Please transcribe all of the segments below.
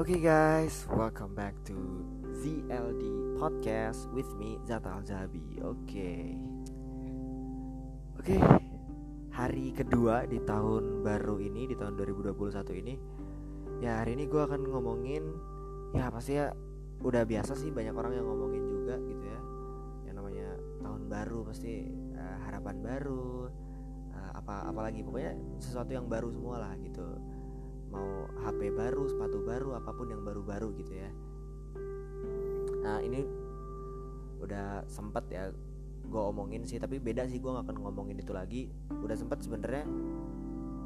Oke okay guys, welcome back to ZLD Podcast with me Zata Alzabi. Oke, okay. oke, okay. hari kedua di tahun baru ini di tahun 2021 ini, ya hari ini gue akan ngomongin, ya pasti ya udah biasa sih banyak orang yang ngomongin juga gitu ya, yang namanya tahun baru pasti uh, harapan baru, uh, apa apalagi pokoknya sesuatu yang baru semua lah gitu mau HP baru, sepatu baru, apa pun yang baru-baru gitu ya. Nah ini udah sempet ya gue omongin sih, tapi beda sih gue gak akan ngomongin itu lagi. Udah sempet sebenarnya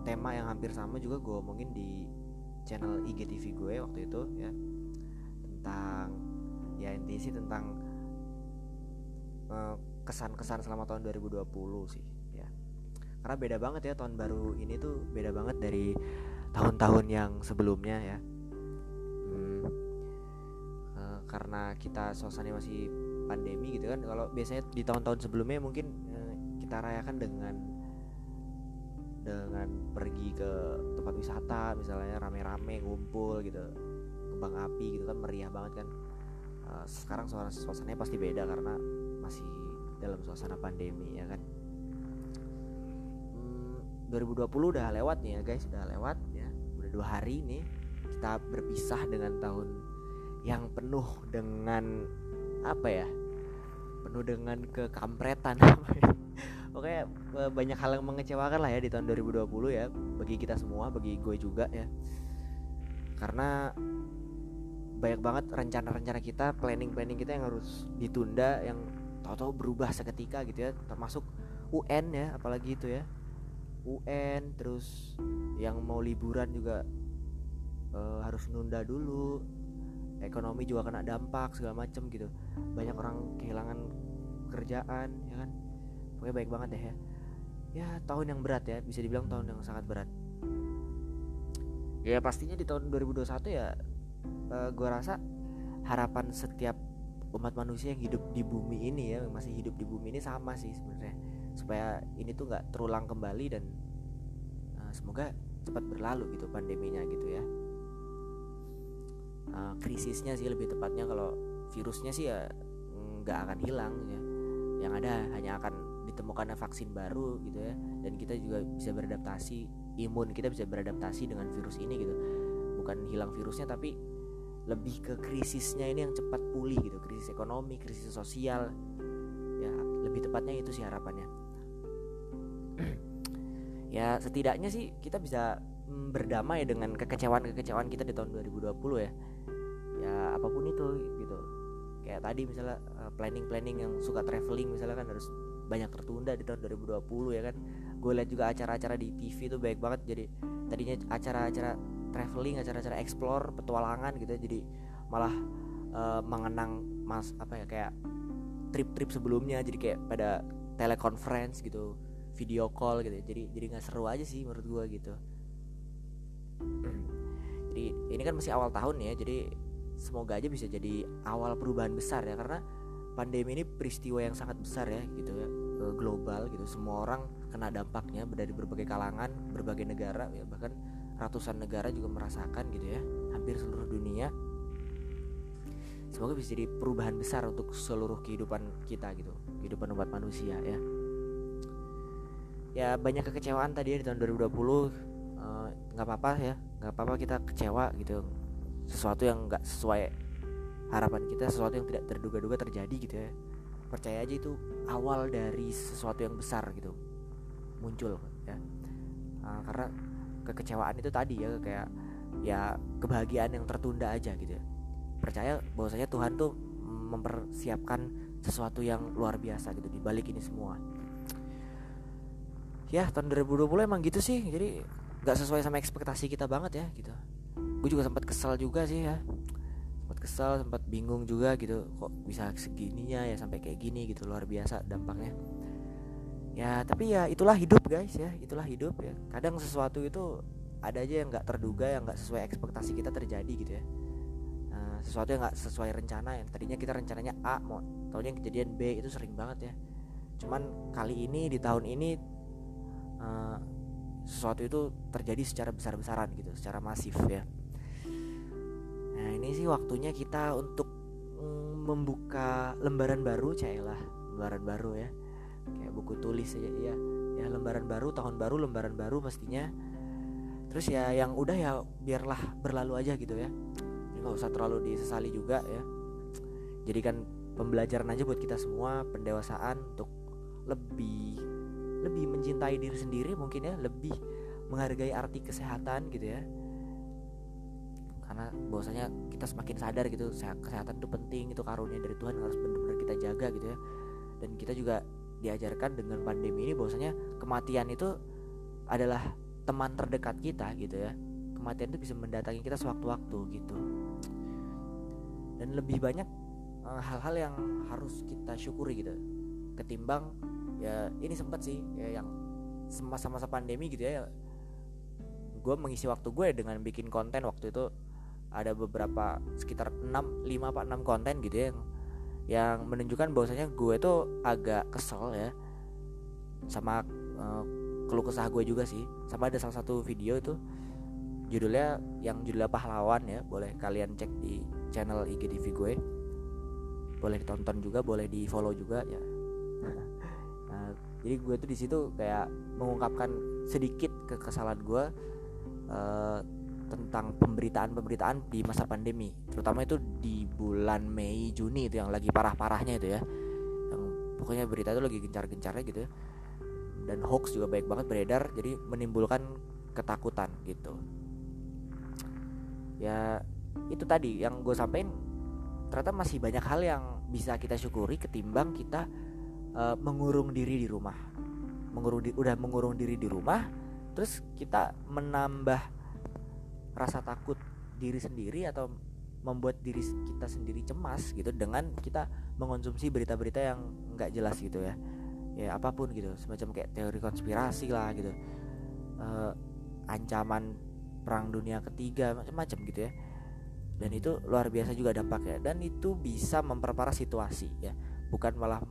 tema yang hampir sama juga gue omongin di channel IGTV gue waktu itu ya tentang ya intinya sih tentang kesan kesan-kesan selama tahun 2020 sih ya karena beda banget ya tahun baru ini tuh beda banget dari tahun-tahun yang sebelumnya ya. Hmm, uh, karena kita suasana masih pandemi gitu kan. Kalau biasanya di tahun-tahun sebelumnya mungkin uh, kita rayakan dengan dengan pergi ke tempat wisata misalnya rame-rame ngumpul gitu kembang api gitu kan meriah banget kan. Uh, sekarang suasana suasananya pasti beda karena masih dalam suasana pandemi ya kan. 2020 hmm, udah lewat nih ya guys udah lewat dua hari ini kita berpisah dengan tahun yang penuh dengan apa ya penuh dengan kekampretan. Oke e, banyak hal yang mengecewakan lah ya di tahun 2020 ya bagi kita semua bagi gue juga ya. Karena banyak banget rencana-rencana kita planning-planning kita yang harus ditunda yang tahu-tahu berubah seketika gitu ya termasuk UN ya apalagi itu ya UN terus yang mau liburan juga uh, harus nunda dulu. Ekonomi juga kena dampak segala macem gitu. Banyak orang kehilangan pekerjaan ya kan? Pokoknya baik banget deh ya. Ya tahun yang berat ya bisa dibilang tahun yang sangat berat. Ya pastinya di tahun 2021 ya uh, eh, gue rasa harapan setiap umat manusia yang hidup di bumi ini ya masih hidup di bumi ini sama sih sebenarnya supaya ini tuh nggak terulang kembali dan uh, semoga cepat berlalu gitu pandeminya gitu ya. Uh, krisisnya sih lebih tepatnya kalau virusnya sih ya nggak akan hilang ya. Yang ada hanya akan ditemukan vaksin baru gitu ya. Dan kita juga bisa beradaptasi imun kita bisa beradaptasi dengan virus ini gitu. Bukan hilang virusnya tapi lebih ke krisisnya ini yang cepat pulih gitu. Krisis ekonomi krisis sosial. Ya lebih tepatnya itu sih harapannya ya setidaknya sih kita bisa mm, berdamai dengan kekecewaan-kekecewaan kita di tahun 2020 ya. Ya apa pun itu gitu. Kayak tadi misalnya uh, planning-planning yang suka traveling misalnya kan harus banyak tertunda di tahun 2020 ya kan. Gue lihat juga acara-acara di TV itu baik banget. Jadi tadinya acara-acara traveling acara-acara explore petualangan gitu ya. Jadi malah uh, mengenang mas apa ya kayak trip-trip sebelumnya. Jadi kayak pada teleconference gitu video call gitu jadi jadi nggak seru aja sih menurut gue gitu. Jadi ini kan masih awal tahun ya jadi semoga aja bisa jadi awal perubahan besar ya karena pandemi ini peristiwa yang sangat besar ya gitu ya global gitu. Semua orang kena dampaknya dari berbagai kalangan berbagai negara ya bahkan ratusan negara juga merasakan gitu ya hampir seluruh dunia. Semoga bisa jadi perubahan besar untuk seluruh kehidupan kita gitu kehidupan umat manusia ya ya banyak kekecewaan tadi ya di tahun 2020 eh, nggak uh, apa-apa ya nggak apa-apa kita kecewa gitu. Sesuatu yang nggak sesuai harapan kita sesuatu yang tidak terduga-duga terjadi gitu ya. Percaya aja itu awal dari sesuatu yang besar gitu muncul ya. Uh, karena kekecewaan itu tadi ya kayak ya kebahagiaan yang tertunda aja gitu ya. Percaya bahwasanya Tuhan tuh mempersiapkan sesuatu yang luar biasa gitu di balik ini semua ya tahun 2020 emang gitu sih. Jadi nggak sesuai sama ekspektasi kita banget ya gitu. Gue juga sempat kesal juga sih ya. Sempat kesal sempat bingung juga gitu. Kok bisa segininya ya sampai kayak gini gitu. Luar biasa dampaknya. Ya tapi ya itulah hidup guys ya. Itulah hidup ya. Kadang sesuatu itu ada aja yang nggak terduga yang nggak sesuai ekspektasi kita terjadi gitu ya. Nah, sesuatu yang nggak sesuai rencana yang tadinya kita rencananya A mau tahunya kejadian B itu sering banget ya. Cuman kali ini di tahun ini uh, sesuatu itu terjadi secara besar-besaran gitu secara masif ya. Nah ini sih waktunya kita untuk mm, membuka lembaran baru cailah lembaran baru ya. Kayak buku tulis aja ya ya lembaran baru tahun baru lembaran baru pastinya terus ya yang udah ya biarlah berlalu aja gitu ya. Nggak usah terlalu disesali juga ya. Jadikan pembelajaran aja buat kita semua pendewasaan untuk lebih lebih mencintai diri sendiri mungkin ya lebih menghargai arti kesehatan gitu ya. Karena bahwasanya kita semakin sadar gitu kesehatan itu penting itu karunia dari Tuhan harus benar-benar kita jaga gitu ya. Dan kita juga diajarkan dengan pandemi ini bahwasanya kematian itu adalah teman terdekat kita gitu ya. Kematian itu bisa mendatangi kita sewaktu-waktu gitu. Dan lebih banyak eh, hal-hal yang harus kita syukuri gitu. Ketimbang ya ini sempat sih ya yang masa-masa pandemi gitu ya gue mengisi waktu gue dengan bikin konten. Waktu itu ada beberapa sekitar 6 5 apa 6 konten gitu ya yang yang menunjukkan bahwasanya gue tuh agak kesel ya. Sama uh, keluh kesah gue juga sih. Sama ada salah satu video itu judulnya yang judulnya pahlawan ya. Boleh kalian cek di channel IGTV gue. Boleh ditonton juga boleh di follow juga ya nah, jadi gue tuh di situ kayak mengungkapkan sedikit kekesalan gue uh, tentang pemberitaan-pemberitaan di masa pandemi. Terutama itu di bulan Mei Juni itu yang lagi parah-parahnya itu ya. Yang pokoknya berita itu lagi gencar-gencarnya gitu ya. Dan hoax juga baik banget beredar jadi menimbulkan ketakutan gitu. Ya itu tadi yang gue sampaikan. Ternyata masih banyak hal yang bisa kita syukuri ketimbang kita uh, mengurung diri di rumah. Mengurung di, udah mengurung diri di rumah terus kita menambah rasa takut diri sendiri atau membuat diri kita sendiri cemas gitu dengan kita mengonsumsi berita-berita yang nggak jelas gitu ya. Ya apa pun gitu semacam kayak teori konspirasi lah gitu. Uh, ancaman perang dunia ketiga macam-macam gitu ya. Dan itu luar biasa juga dampaknya. Dan itu bisa memperparah situasi ya. Bukan malah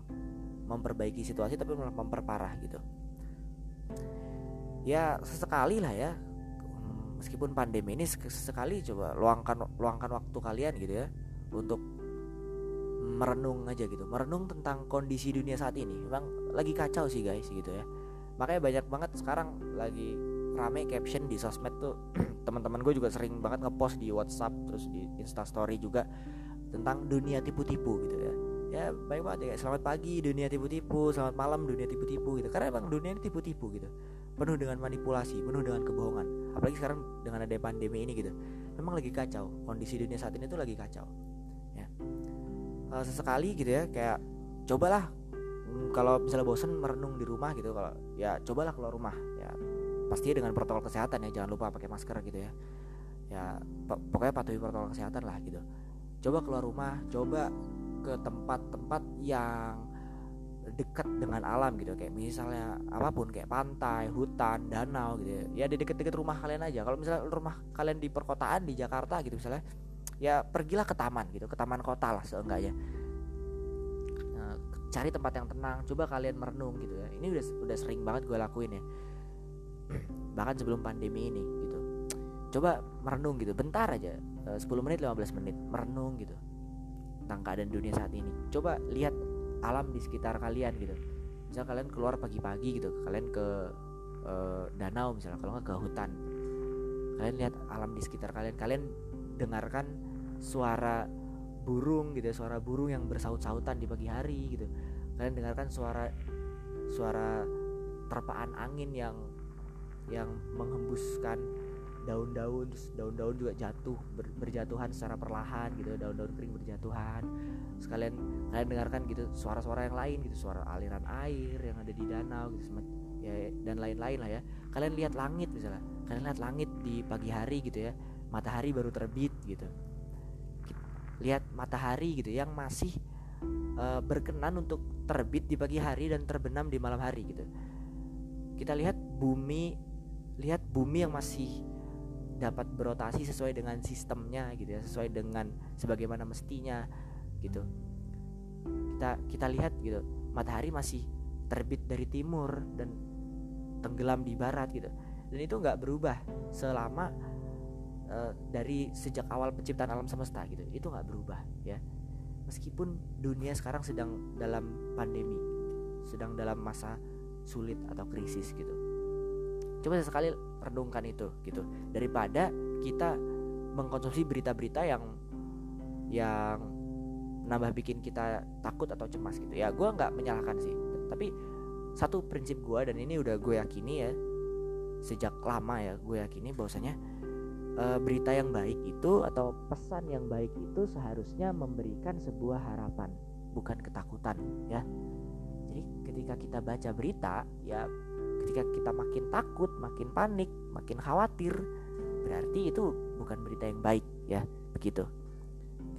memperbaiki situasi tapi malah memperparah gitu. Ya sesekali lah ya. Meskipun pandemi ini sekali coba luangkan luangkan waktu kalian gitu ya untuk merenung aja gitu. Merenung tentang kondisi dunia saat ini. Memang lagi kacau sih guys gitu ya. Makanya banyak banget sekarang lagi rame caption di sosmed tuh. Teman-teman gue juga sering banget ngepost di WhatsApp terus di Instastory juga tentang dunia tipu-tipu gitu ya ya baik banget ya selamat pagi dunia tipu-tipu selamat malam dunia tipu-tipu gitu. Karena emang dunia ini tipu-tipu gitu. Penuh dengan manipulasi penuh dengan kebohongan. Apalagi sekarang dengan ada pandemi ini gitu. Memang lagi kacau. Kondisi dunia saat ini tuh lagi kacau. Ya. Uh, sesekali gitu ya kayak cobalah mm, kalau misalnya bosen merenung di rumah gitu. Kalau ya cobalah keluar rumah. Ya pastinya dengan protokol kesehatan ya. Jangan lupa pakai masker gitu ya. Ya pokoknya patuhi protokol kesehatan lah gitu. Coba keluar rumah coba ke tempat-tempat yang dekat dengan alam gitu kayak misalnya apa pun kayak pantai, hutan, danau gitu ya. Ya di deket-deket rumah kalian aja. Kalau misalnya rumah kalian di perkotaan di Jakarta gitu misalnya, ya pergilah ke taman gitu, ke taman kota lah seenggaknya. Nah, cari tempat yang tenang, coba kalian merenung gitu ya. Ini udah udah sering banget gue lakuin ya. Bahkan sebelum pandemi ini gitu. Coba merenung gitu, bentar aja. 10 eh, menit 15 menit merenung gitu tentang keadaan dunia saat ini. Coba lihat alam di sekitar kalian gitu. Misal kalian keluar pagi-pagi gitu kalian ke uh, danau misalnya kalau nggak ke hutan. Kalian lihat alam di sekitar kalian kalian dengarkan suara burung gitu suara burung yang bersaut-sautan di pagi hari gitu. Kalian dengarkan suara suara terpaan angin yang yang menghembuskan daun-daun daun-daun juga jatuh ber, berjatuhan secara perlahan gitu daun-daun kering berjatuhan. Sekalian kalian dengarkan gitu suara-suara yang lain gitu suara aliran air yang ada di danau gitu ya dan lain-lain lah ya. Kalian lihat langit misalnya kalian lihat langit di pagi hari gitu ya matahari baru terbit gitu. Lihat matahari gitu yang masih uh, berkenan untuk terbit di pagi hari dan terbenam di malam hari gitu. Kita lihat bumi lihat bumi yang masih dapat berotasi sesuai dengan sistemnya gitu ya sesuai dengan sebagaimana mestinya gitu. Kita kita lihat gitu matahari masih terbit dari timur dan tenggelam di barat gitu. Dan itu nggak berubah selama uh, dari sejak awal penciptaan alam semesta gitu. Itu nggak berubah ya. Meskipun dunia sekarang sedang dalam pandemi sedang dalam masa sulit atau krisis gitu coba sekali renungkan itu gitu. Daripada kita mengkonsumsi berita-berita yang yang nambah bikin kita takut atau cemas gitu. Ya gue nggak menyalahkan sih. Tapi satu prinsip gue dan ini udah gue yakini ya sejak lama ya gue yakini bahwasanya e, berita yang baik itu atau pesan yang baik itu seharusnya memberikan sebuah harapan bukan ketakutan ya. Jadi ketika kita baca berita ya ketika kita makin takut makin panik makin khawatir berarti itu bukan berita yang baik ya. Begitu.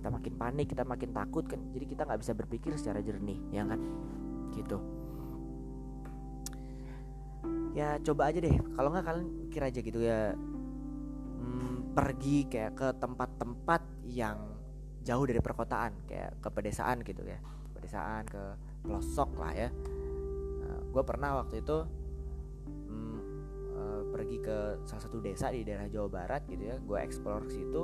Kita makin panik kita makin takut kan jadi kita nggak bisa berpikir secara jernih ya kan? Gitu. Ya coba aja deh. Kalau nggak kalian pikir aja gitu ya. Hmm, pergi kayak ke tempat-tempat yang jauh dari perkotaan kayak ke pedesaan gitu ya. Pedesaan ke pelosok lah ya. Nah, gue pernah waktu itu pergi ke salah satu desa di daerah Jawa Barat gitu ya gue explore situ.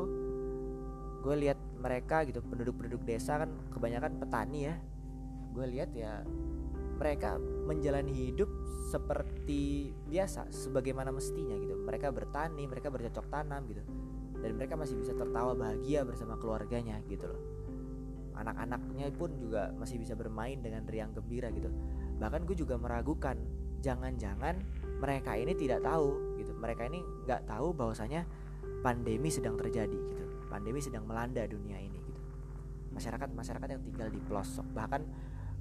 Gue lihat mereka gitu penduduk-penduduk desa kan kebanyakan petani ya. Gue lihat ya mereka menjalani hidup seperti biasa sebagaimana mestinya gitu. Mereka bertani mereka bercocok tanam gitu. Dan mereka masih bisa tertawa bahagia bersama keluarganya gitu loh. Anak-anaknya pun juga masih bisa bermain dengan riang gembira gitu. Bahkan gue juga meragukan jangan-jangan mereka ini tidak tahu gitu. Mereka ini nggak tahu bahwasanya pandemi sedang terjadi gitu. Pandemi sedang melanda dunia ini gitu. Masyarakat masyarakat yang tinggal di pelosok. Bahkan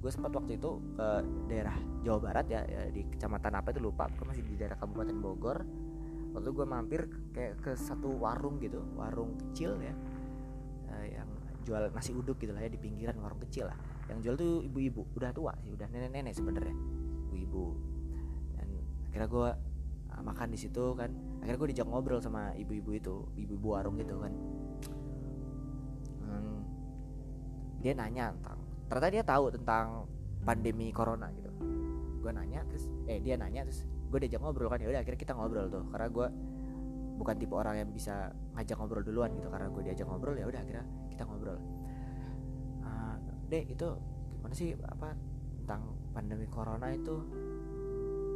gue sempat waktu itu ke daerah Jawa Barat ya, ya di kecamatan apa itu lupa. Gue masih di daerah Kabupaten Bogor. Waktu gue mampir kayak ke satu warung gitu. Warung kecil ya. Uh, yang jual nasi uduk gitu lah ya di pinggiran warung kecil lah. Yang jual tuh ibu-ibu. Udah tua sih udah nenek-nenek sebenarnya. Ibu-ibu akhirnya gue uh, makan di situ kan. Akhirnya gue dijak ngobrol sama ibu-ibu itu ibu-ibu warung gitu kan. Hmm, dia nanya tentang ternyata dia tahu tentang pandemi corona gitu. Gue nanya terus eh dia nanya terus gue diajak ngobrol kan. Ya udah akhirnya kita ngobrol tuh. Karena gue bukan tipe orang yang bisa ngajak ngobrol duluan gitu. Karena gue diajak ngobrol ya udah akhirnya kita ngobrol. Uh, deh itu gimana sih apa tentang pandemi corona itu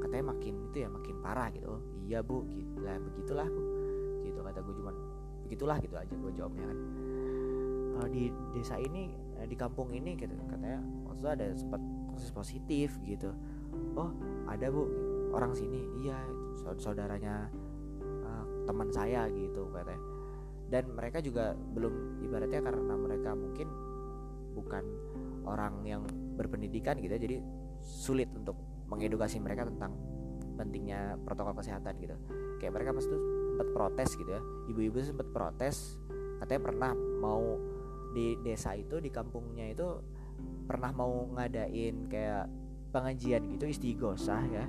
katanya makin itu ya makin parah gitu. Oh, iya bu gitu lah begitulah bu. Gitu kata gue cuman begitulah gitu aja gue jawabnya kan. Di desa ini uh, di kampung ini gitu katanya maksudnya ada sempat kasus positif gitu. Oh ada bu orang sini. Iya saudaranya uh, teman saya gitu katanya. Dan mereka juga belum ibaratnya karena mereka mungkin bukan orang yang berpendidikan gitu ya, jadi sulit untuk mengedukasi mereka tentang pentingnya protokol kesehatan gitu. Kayak mereka pasti sempat protes gitu ya. Ibu-ibu sempat protes katanya pernah mau di desa itu di kampungnya itu pernah mau ngadain kayak pengajian gitu istighosah ya.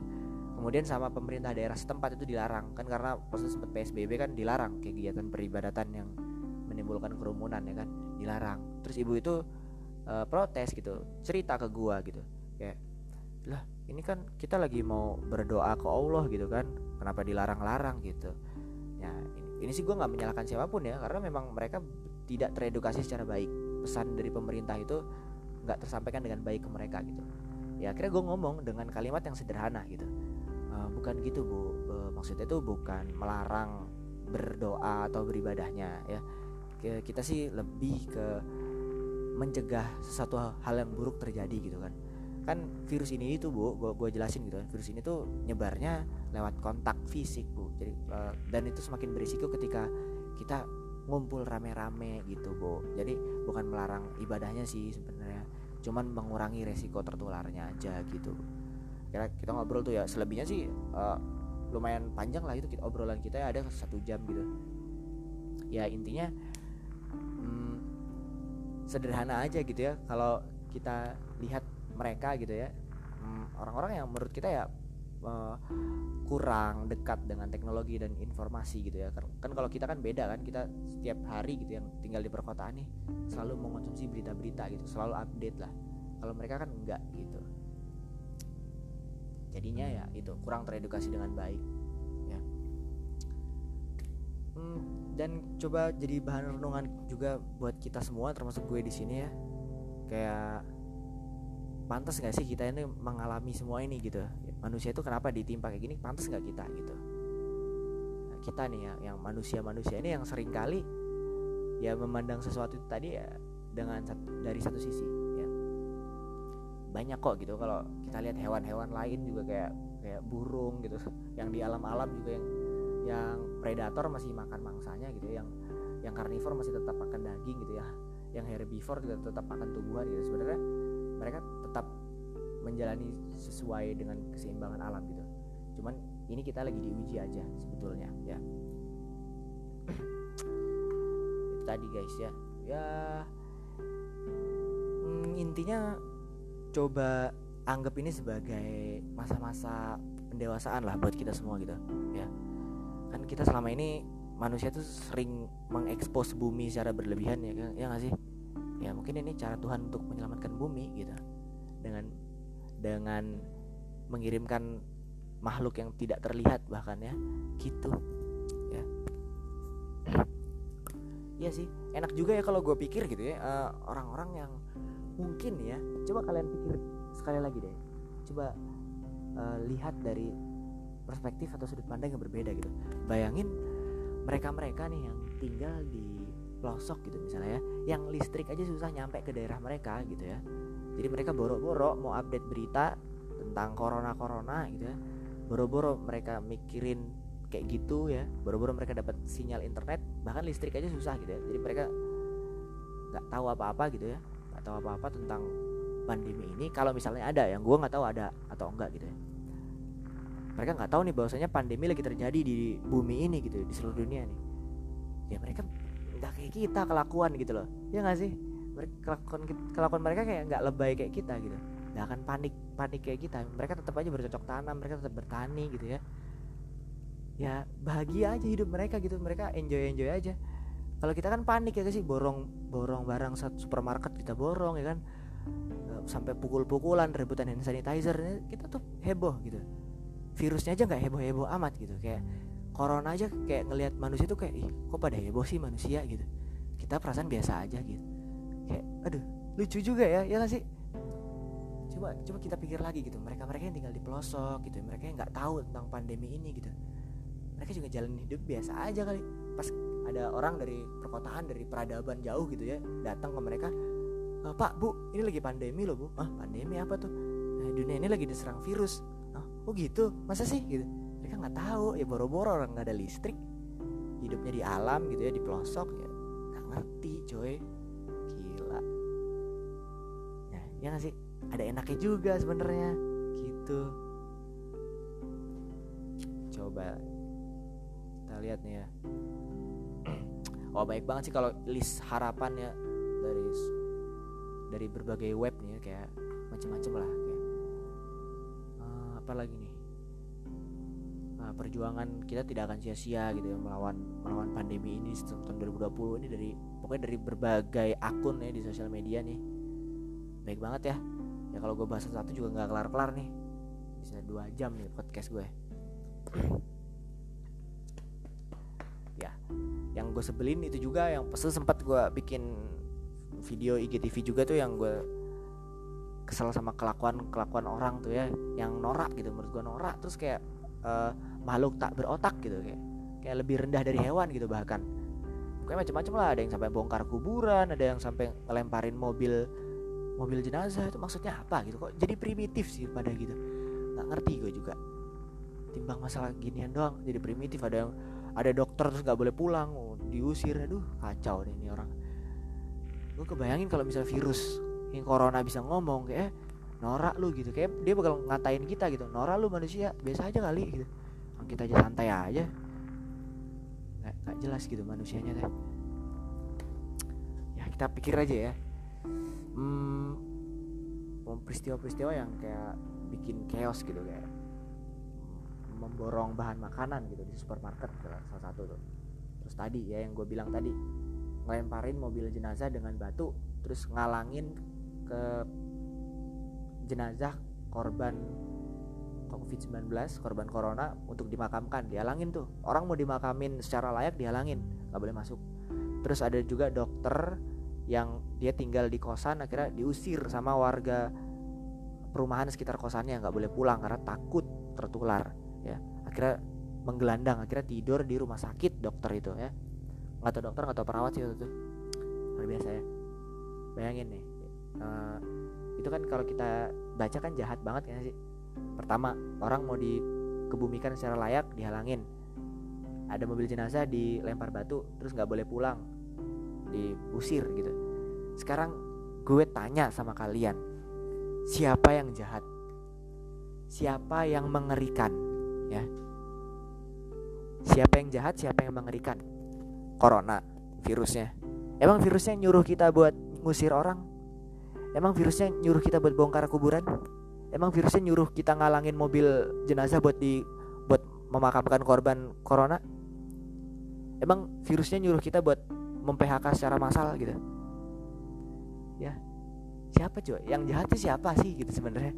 Kemudian sama pemerintah daerah setempat itu dilarang. Kan karena proses sempat PSBB kan dilarang kegiatan peribadatan yang menimbulkan kerumunan ya kan dilarang. Terus ibu itu uh, protes gitu cerita ke gua gitu. Kayak lah ini kan kita lagi mau berdoa ke Allah gitu kan. Kenapa dilarang-larang gitu? Ya ini, sih gua nggak menyalahkan siapa pun ya karena memang mereka tidak teredukasi secara baik. Pesan dari pemerintah itu nggak tersampaikan dengan baik ke mereka gitu. Ya akhirnya gue ngomong dengan kalimat yang sederhana gitu. E, bukan gitu bu. E, maksudnya itu bukan melarang berdoa atau beribadahnya ya. Kita sih lebih ke mencegah sesuatu hal yang buruk terjadi gitu kan kan virus ini itu bu gue jelasin gitu kan. Virus ini tuh nyebarnya lewat kontak fisik bu. Jadi uh, dan itu semakin berisiko ketika kita ngumpul rame-rame gitu bu. Jadi bukan melarang ibadahnya sih sebenarnya. Cuman mengurangi resiko tertularnya aja gitu kira kita ngobrol tuh ya selebihnya sih uh, lumayan panjang lah itu kita obrolan kita ya ada satu jam gitu. Ya intinya hmm, sederhana aja gitu ya. Kalau kita lihat mereka gitu ya. Hmm, orang-orang yang menurut kita ya uh, kurang dekat dengan teknologi dan informasi gitu ya. Kan, kan kalau kita kan beda kan kita setiap hari gitu yang tinggal di perkotaan nih selalu mengonsumsi berita-berita gitu selalu update lah. Kalau mereka kan enggak gitu. Jadinya ya itu kurang teredukasi dengan baik ya. Hmm, dan coba jadi bahan renungan juga buat kita semua termasuk gue di sini ya. Kayak pantas gak sih kita ini mengalami semua ini gitu? Manusia itu kenapa ditimpa kayak gini? Pantas nggak kita gitu? Nah, kita nih ya yang manusia manusia ini yang sering kali ya memandang sesuatu itu tadi ya dengan dari satu sisi ya. Banyak kok gitu kalau kita lihat hewan-hewan lain juga kayak kayak burung gitu. Yang di alam-alam juga yang yang predator masih makan mangsanya gitu yang yang karnivor masih tetap makan daging gitu ya. Yang herbivore juga tetap makan tumbuhan gitu. Sebenarnya mereka tetap menjalani sesuai dengan keseimbangan alam gitu. Cuman ini kita lagi diuji aja sebetulnya ya. Itu tadi guys ya. Ya hmm, intinya coba anggap ini sebagai masa-masa pendewasaan lah buat kita semua gitu ya. Kan kita selama ini manusia tuh sering mengekspos bumi secara berlebihan ya ya gak sih ya mungkin ini cara Tuhan untuk menyelamatkan bumi gitu. Dengan dengan mengirimkan makhluk yang tidak terlihat bahkan ya. Gitu ya. Iya sih enak juga ya kalau gue pikir gitu ya orang orang-orang yang mungkin ya coba kalian pikir sekali lagi deh. Coba uh, lihat dari perspektif atau sudut pandang yang berbeda gitu. Bayangin mereka-mereka nih yang tinggal di pelosok gitu misalnya ya yang listrik aja susah nyampe ke daerah mereka gitu ya. Jadi mereka boro-boro mau update berita tentang corona corona gitu ya. Boro-boro mereka mikirin kayak gitu ya. Boro-boro mereka dapat sinyal internet bahkan listrik aja susah gitu ya. Jadi mereka nggak tahu apa-apa gitu ya. Nggak tahu apa-apa tentang pandemi ini. Kalau misalnya ada yang gue nggak tahu ada atau enggak gitu ya. Mereka nggak tahu nih bahwasanya pandemi lagi terjadi di bumi ini gitu di seluruh dunia nih. Ya mereka nggak kayak kita kelakuan gitu loh. Ya nggak sih? Kelakuan kelakuan mereka kayak nggak lebay kayak kita gitu. Nggak akan panik panik kayak kita. Mereka tetap aja bercocok tanam mereka tetap bertani gitu ya. Ya bahagia aja hidup mereka gitu. Mereka enjoy enjoy aja. Kalau kita kan panik ya sih? Borong borong barang satu supermarket kita borong ya kan? Sampai pukul-pukulan rebutan hand sanitizer. Kita tuh heboh gitu. Virusnya aja nggak heboh heboh amat gitu. Kayak corona aja kayak ngelihat manusia tuh kayak ih kok pada heboh sih manusia? gitu. Kita perasaan biasa aja gitu. Kayak aduh lucu juga ya ya gak sih? Coba coba kita pikir lagi gitu. Mereka mereka yang tinggal di pelosok gitu mereka yang nggak tahu tentang pandemi ini gitu. Mereka juga jalan hidup biasa aja kali. Pas ada orang dari perkotaan dari peradaban jauh gitu ya datang ke mereka e, pak bu ini lagi pandemi loh bu. Ah pandemi apa tuh? Nah, dunia ini lagi diserang virus. Oh gitu? Masa sih? gitu mereka nggak tahu. Ya boro-boro orang nggak ada listrik. Hidupnya di alam gitu ya di pelosok ya. Nggak ngerti coy. Gila. Ya ya gak sih? Ada enaknya juga sebenarnya. Gitu. Coba kita lihat nih ya. Oh baik banget sih kalau list harapan ya dari dari berbagai web nih ya kayak macam-macam lah apa lagi nih nah, perjuangan kita tidak akan sia-sia gitu ya melawan melawan pandemi ini tahun 2020 ini dari pokoknya dari berbagai akun ya di sosial media nih. Baik banget ya. Ya kalau gue bahas satu juga nggak kelar-kelar nih. Bisa dua jam nih podcast gue ya. Yang gue sebelin itu juga yang pesel sempat gue bikin video IGTV juga tuh yang gue kesel sama kelakuan kelakuan orang tuh ya yang norak gitu menurut gue norak. Terus kayak uh, makhluk tak berotak gitu kayak kayak lebih rendah dari hewan gitu bahkan. Kayak macam-macam lah ada yang sampai bongkar kuburan ada yang sampai ngelemparin mobil mobil jenazah itu maksudnya apa gitu kok jadi primitif sih pada gitu. Nggak ngerti gue juga. Timbang masalah ginian doang jadi primitif ada yang ada dokter terus nggak boleh pulang oh, diusir aduh kacau nih ini orang. Gue kebayangin kalau misalnya virus yang corona bisa ngomong kayak eh, norak lu gitu kayak dia bakal ngatain kita gitu norak lu manusia biasa aja kali gitu kita aja santai aja. Nggak, nggak jelas gitu manusianya teh. Ya kita pikir aja ya. Hmm, peristiwa-peristiwa yang kayak bikin chaos gitu kayak memborong bahan makanan gitu di supermarket salah satu tuh. Terus tadi ya yang gue bilang tadi ngelemparin mobil jenazah dengan batu terus ngalangin ke jenazah korban COVID-19 korban corona untuk dimakamkan dihalangin tuh. Orang mau dimakamin secara layak dihalangin nggak boleh masuk. Terus ada juga dokter yang dia tinggal di kosan akhirnya diusir sama warga perumahan sekitar kosannya nggak boleh pulang karena takut tertular ya. Akhirnya menggelandang akhirnya tidur di rumah sakit dokter itu ya. Nggak tahu dokter nggak tahu perawat sih itu. Luar biasa ya. Bayangin nih uh, itu kan kalau kita baca kan jahat banget kan sih pertama orang mau dikebumikan secara layak dihalangin. Ada mobil jenazah dilempar batu terus nggak boleh pulang. Diusir gitu. Sekarang gue tanya sama kalian siapa yang jahat? Siapa yang mengerikan? Ya. Siapa yang jahat siapa yang mengerikan? Corona virusnya. Emang virusnya nyuruh kita buat ngusir orang? Emang virusnya nyuruh kita buat bongkar kuburan? Emang virusnya nyuruh kita ngalangin mobil jenazah buat di buat memakamkan korban corona? Emang virusnya nyuruh kita buat mem-PHK secara massal gitu? Ya. Siapa coba? Yang jahat itu siapa sih gitu sebenarnya?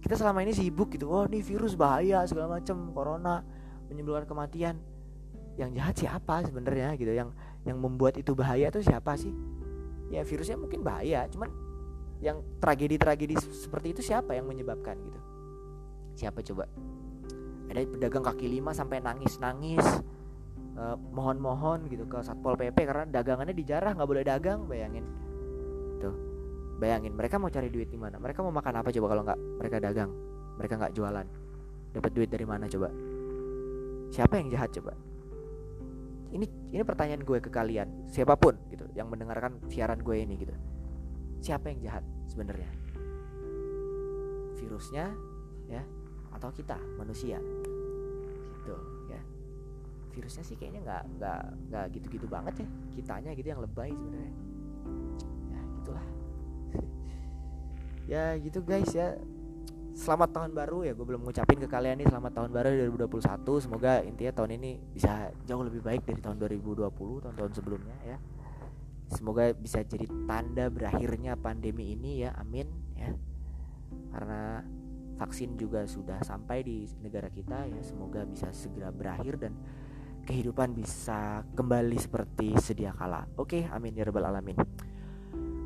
Kita selama ini sibuk gitu. Oh, ini virus bahaya segala macam, corona menyebabkan kematian. Yang jahat siapa sebenarnya gitu? Yang yang membuat itu bahaya itu siapa sih? Ya virusnya mungkin bahaya, cuman yang tragedi-tragedi seperti itu siapa yang menyebabkan gitu? Siapa coba? Ada pedagang kaki lima sampai nangis-nangis uh, mohon-mohon gitu ke satpol pp karena dagangannya dijarah nggak boleh dagang bayangin. Tuh bayangin mereka mau cari duit di mana? Mereka mau makan apa coba kalau nggak mereka dagang? Mereka nggak jualan. Dapat duit dari mana coba? Siapa yang jahat coba? Ini ini pertanyaan gue ke kalian siapa pun gitu yang mendengarkan siaran gue ini gitu siapa yang jahat sebenarnya? Virusnya ya atau kita manusia? Gitu ya. Virusnya sih kayaknya nggak nggak nggak gitu-gitu banget ya kitanya gitu yang lebay sebenarnya. Ya gitulah. Ya gitu guys ya. Selamat tahun baru ya gue belum ngucapin ke kalian nih selamat tahun baru 2021 semoga intinya tahun ini bisa jauh lebih baik dari tahun 2020 tahun-tahun sebelumnya ya semoga bisa jadi tanda berakhirnya pandemi ini ya amin ya. Karena vaksin juga sudah sampai di negara kita ya. Semoga bisa segera berakhir dan kehidupan bisa kembali seperti sedia kala. Oke amin ya rabbal alamin.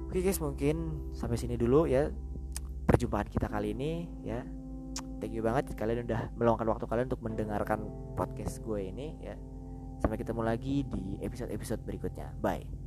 Oke guys mungkin sampai sini dulu ya perjumpaan kita kali ini ya. Thank you banget kalian udah meluangkan waktu kalian untuk mendengarkan podcast gue ini ya. Sampai ketemu lagi di episode-episode berikutnya. Bye